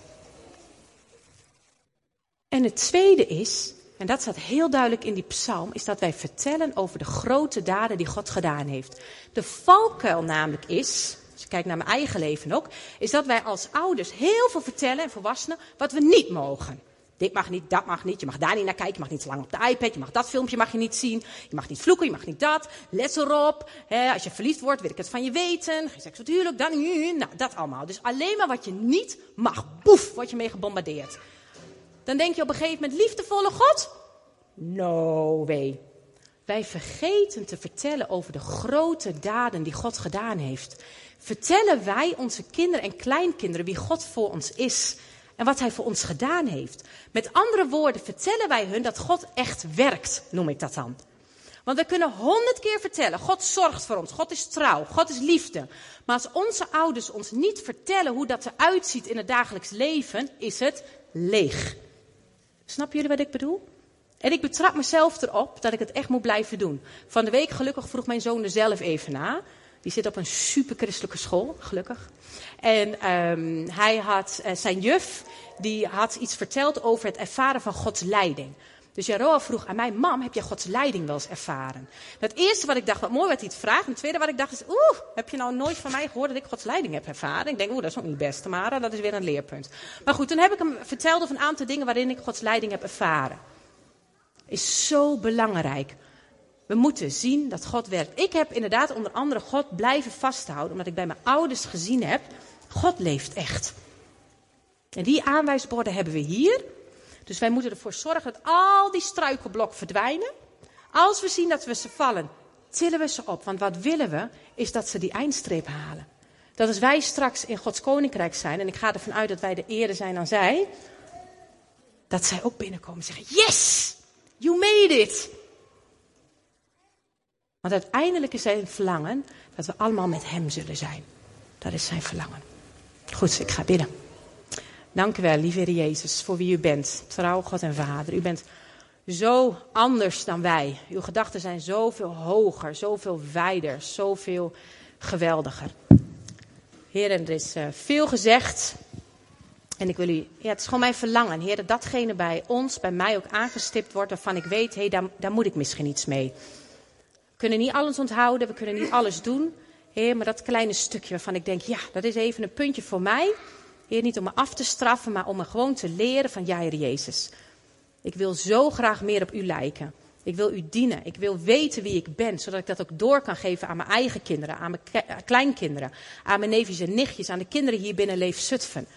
En het tweede is, en dat staat heel duidelijk in die psalm, is dat wij vertellen over de grote daden die God gedaan heeft. De valkuil namelijk is, als je kijkt naar mijn eigen leven ook, is dat wij als ouders heel veel vertellen en volwassenen wat we niet mogen. Dit mag niet, dat mag niet, je mag daar niet naar kijken, je mag niet lang op de iPad, je mag dat filmpje mag je niet zien, je mag niet vloeken, je mag niet dat, let erop. Als je verliefd wordt, wil ik het van je weten, geen seks natuurlijk, dan, nou, dat allemaal. Dus alleen maar wat je niet mag, boef, word je mee gebombardeerd. Dan denk je op een gegeven moment, liefdevolle God? No way. Wij vergeten te vertellen over de grote daden die God gedaan heeft. Vertellen wij onze kinderen en kleinkinderen wie God voor ons is en wat Hij voor ons gedaan heeft. Met andere woorden, vertellen wij hun dat God echt werkt, noem ik dat dan. Want we kunnen honderd keer vertellen, God zorgt voor ons, God is trouw, God is liefde. Maar als onze ouders ons niet vertellen hoe dat eruit ziet in het dagelijks leven, is het leeg. Snap jullie wat ik bedoel? En ik betrap mezelf erop dat ik het echt moet blijven doen. Van de week gelukkig vroeg mijn zoon er zelf even na. Die zit op een super christelijke school, gelukkig. En um, hij had uh, zijn juf, die had iets verteld over het ervaren van Gods leiding. Dus Jaroa vroeg aan mij, mam, heb je Gods leiding wel eens ervaren? Het eerste wat ik dacht, wat mooi wat hij het vraagt. En het tweede wat ik dacht is, oeh, heb je nou nooit van mij gehoord dat ik Gods leiding heb ervaren? Ik denk, oeh, dat is ook niet best, maar dat is weer een leerpunt. Maar goed, toen heb ik hem verteld over een aantal dingen waarin ik Gods leiding heb ervaren. Is zo belangrijk. We moeten zien dat God werkt. Ik heb inderdaad onder andere God blijven vasthouden, omdat ik bij mijn ouders gezien heb, God leeft echt. En die aanwijsborden hebben we hier. Dus wij moeten ervoor zorgen dat al die struikelblokken verdwijnen. Als we zien dat we ze vallen, tillen we ze op. Want wat willen we, is dat ze die eindstreep halen. Dat als wij straks in Gods koninkrijk zijn, en ik ga ervan uit dat wij de eerder zijn dan zij, dat zij ook binnenkomen en zeggen: Yes, you made it. Want uiteindelijk is zijn verlangen dat we allemaal met Hem zullen zijn. Dat is zijn verlangen. Goed, ik ga bidden. Dank u wel, lieve Jezus, voor wie u bent. Trouw God en Vader. U bent zo anders dan wij. Uw gedachten zijn zoveel hoger, zoveel wijder, zoveel geweldiger. Heer, er is uh, veel gezegd. En ik wil u, ja, het is gewoon mijn verlangen, Heer, dat datgene bij ons, bij mij ook aangestipt wordt waarvan ik weet, hé, hey, daar, daar moet ik misschien iets mee. Kunnen niet alles onthouden, we kunnen niet alles doen. Heer, maar dat kleine stukje waarvan ik denk, ja, dat is even een puntje voor mij. Heer, niet om me af te straffen, maar om me gewoon te leren van, Heer Jezus. Ik wil zo graag meer op u lijken. Ik wil u dienen. Ik wil weten wie ik ben, zodat ik dat ook door kan geven aan mijn eigen kinderen, aan mijn kleinkinderen, aan mijn neefjes en nichtjes, aan de kinderen hier binnen Leef Zutphen.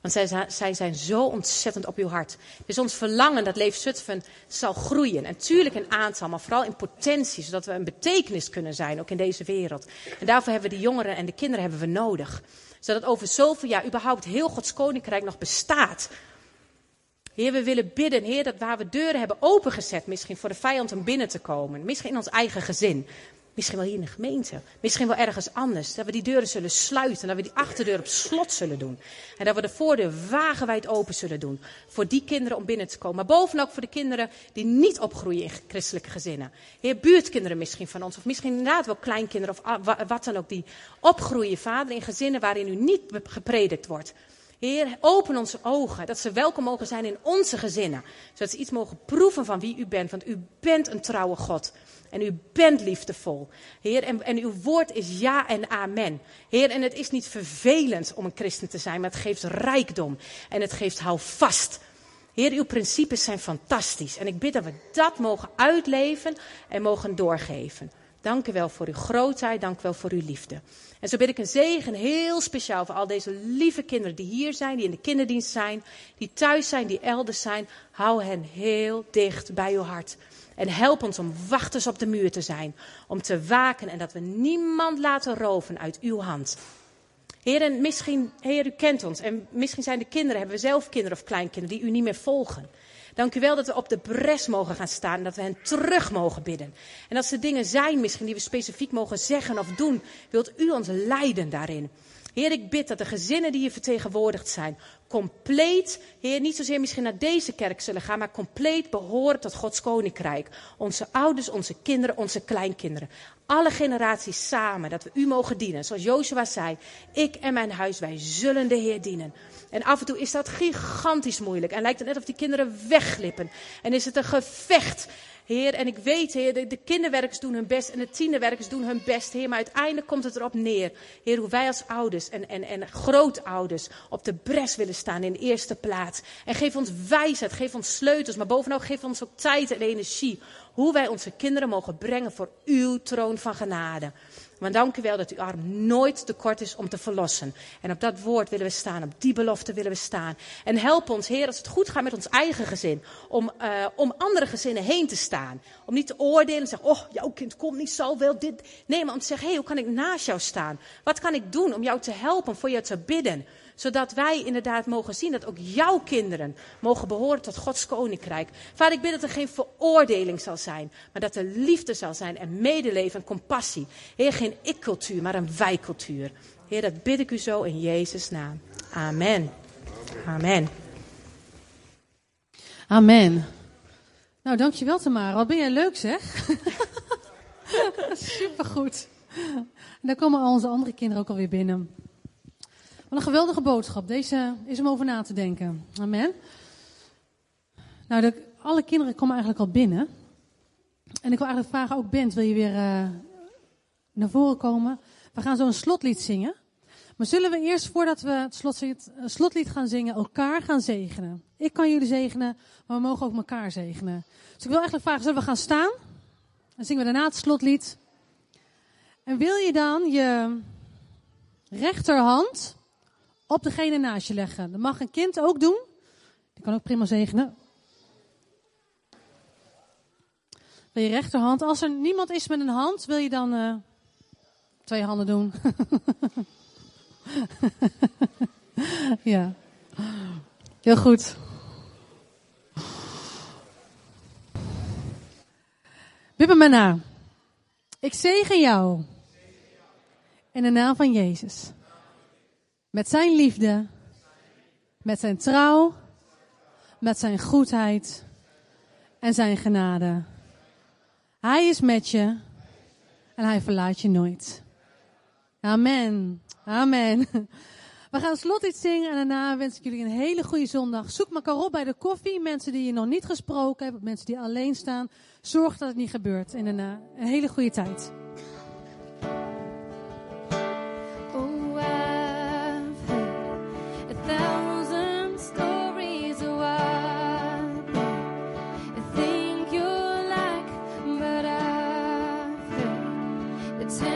Want zij, zij, zijn zo ontzettend op uw hart. Dus ons verlangen dat Leef Zutphen zal groeien. En tuurlijk in aantal, maar vooral in potentie. Zodat we een betekenis kunnen zijn, ook in deze wereld. En daarvoor hebben we de jongeren en de kinderen hebben we nodig. Zodat over zoveel jaar überhaupt heel Gods koninkrijk nog bestaat. Heer, we willen bidden, Heer, dat waar we deuren hebben opengezet, misschien voor de vijand om binnen te komen. Misschien in ons eigen gezin. Misschien wel hier in de gemeente. Misschien wel ergens anders. Dat we die deuren zullen sluiten. Dat we die achterdeur op slot zullen doen. En dat we de voordeur wagenwijd open zullen doen. Voor die kinderen om binnen te komen. Maar bovenop voor de kinderen die niet opgroeien in christelijke gezinnen. Heer, buurtkinderen misschien van ons. Of misschien inderdaad wel kleinkinderen of wat dan ook. Die opgroeien, vader, in gezinnen waarin u niet gepredikt wordt. Heer, open onze ogen, dat ze welkom mogen zijn in onze gezinnen. Zodat ze iets mogen proeven van wie u bent, want u bent een trouwe God. En u bent liefdevol. Heer, en, en, uw woord is ja en amen. Heer, en het is niet vervelend om een christen te zijn, maar het geeft rijkdom. En het geeft houvast. Heer, uw principes zijn fantastisch. En ik bid dat we dat mogen uitleven en mogen doorgeven. Dank u wel voor uw grootheid, dank u wel voor uw liefde. En zo bid ik een zegen heel speciaal voor al deze lieve kinderen die hier zijn, die in de kinderdienst zijn, die thuis zijn, die elders zijn. Hou hen heel dicht bij uw hart. En help ons om wachters op de muur te zijn, om te waken en dat we niemand laten roven uit uw hand. Heer, en misschien, Heer, u kent ons. En misschien zijn de kinderen, hebben we zelf kinderen of kleinkinderen die u niet meer volgen. Dank u wel dat we op de bres mogen gaan staan en dat we hen terug mogen bidden. En als er dingen zijn misschien die we specifiek mogen zeggen of doen, wilt u ons leiden daarin. Heer, ik bid dat de gezinnen die hier vertegenwoordigd zijn, compleet, Heer, niet zozeer misschien naar deze kerk zullen gaan, maar compleet behoren tot Gods koninkrijk. Onze ouders, onze kinderen, onze kleinkinderen. Alle generaties samen, dat we u mogen dienen. Zoals Joshua zei, ik en mijn huis, wij zullen de Heer dienen. En af en toe is dat gigantisch moeilijk. En lijkt het net of die kinderen wegglippen. En is het een gevecht. Heer, en ik weet, Heer, de, de kinderwerkers doen hun best en de tienerwerkers doen hun best, Heer. Maar uiteindelijk komt het erop neer, Heer, hoe wij als ouders en, en, en grootouders op de bres willen staan in de eerste plaats. En geef ons wijsheid, geef ons sleutels, maar bovenal geef ons ook tijd en energie. Hoe wij onze kinderen mogen brengen voor uw troon van genade. Maar dank u wel dat uw arm nooit te kort is om te verlossen. En op dat woord willen we staan, op die belofte willen we staan. En help ons, Heer, als het goed gaat met ons eigen gezin, om, uh, om andere gezinnen heen te staan. Om niet te oordelen en zeggen, oh, jouw kind komt niet zo wel dit. Nee, maar om te zeggen, hé, hey, hoe kan ik naast jou staan? Wat kan ik doen om jou te helpen, voor jou te bidden? Zodat wij inderdaad mogen zien dat ook jouw kinderen mogen behoren tot Gods koninkrijk. Vader, ik bid dat er geen veroordeling zal zijn, maar dat er liefde zal zijn en medeleven en compassie. Heer, geen ik-cultuur, maar een wij-cultuur. Heer, dat bid ik u zo in Jezus' naam. Amen. Amen. Amen. Nou, dankjewel Tamara. Wat ben jij leuk zeg. Supergoed. En dan komen al onze andere kinderen ook alweer binnen. Wat een geweldige boodschap. Deze is om over na te denken. Amen. Nou, alle kinderen komen eigenlijk al binnen. En ik wil eigenlijk vragen, ook Bent, wil je weer uh, naar voren komen? We gaan zo een slotlied zingen. Maar zullen we eerst, voordat we het slotlied, slotlied gaan zingen, elkaar gaan zegenen? Ik kan jullie zegenen, maar we mogen ook elkaar zegenen. Dus ik wil eigenlijk vragen, zullen we gaan staan? Dan zingen we daarna het slotlied. En wil je dan je rechterhand op degene naast je leggen. Dat mag een kind ook doen. Die kan ook prima zegenen. Wil je rechterhand. Als er niemand is met een hand, wil je dan uh, twee handen doen. ja. Heel goed. Bid me na. Ik zegen jou. In de naam van Jezus. Met zijn liefde, met zijn trouw, met zijn goedheid en zijn genade. Hij is met je en hij verlaat je nooit. Amen. Amen. We gaan slot iets zingen en daarna wens ik jullie een hele goede zondag. Zoek elkaar op bij de koffie. Mensen die je nog niet gesproken hebben, mensen die alleen staan. Zorg dat het niet gebeurt. En een, een hele goede tijd.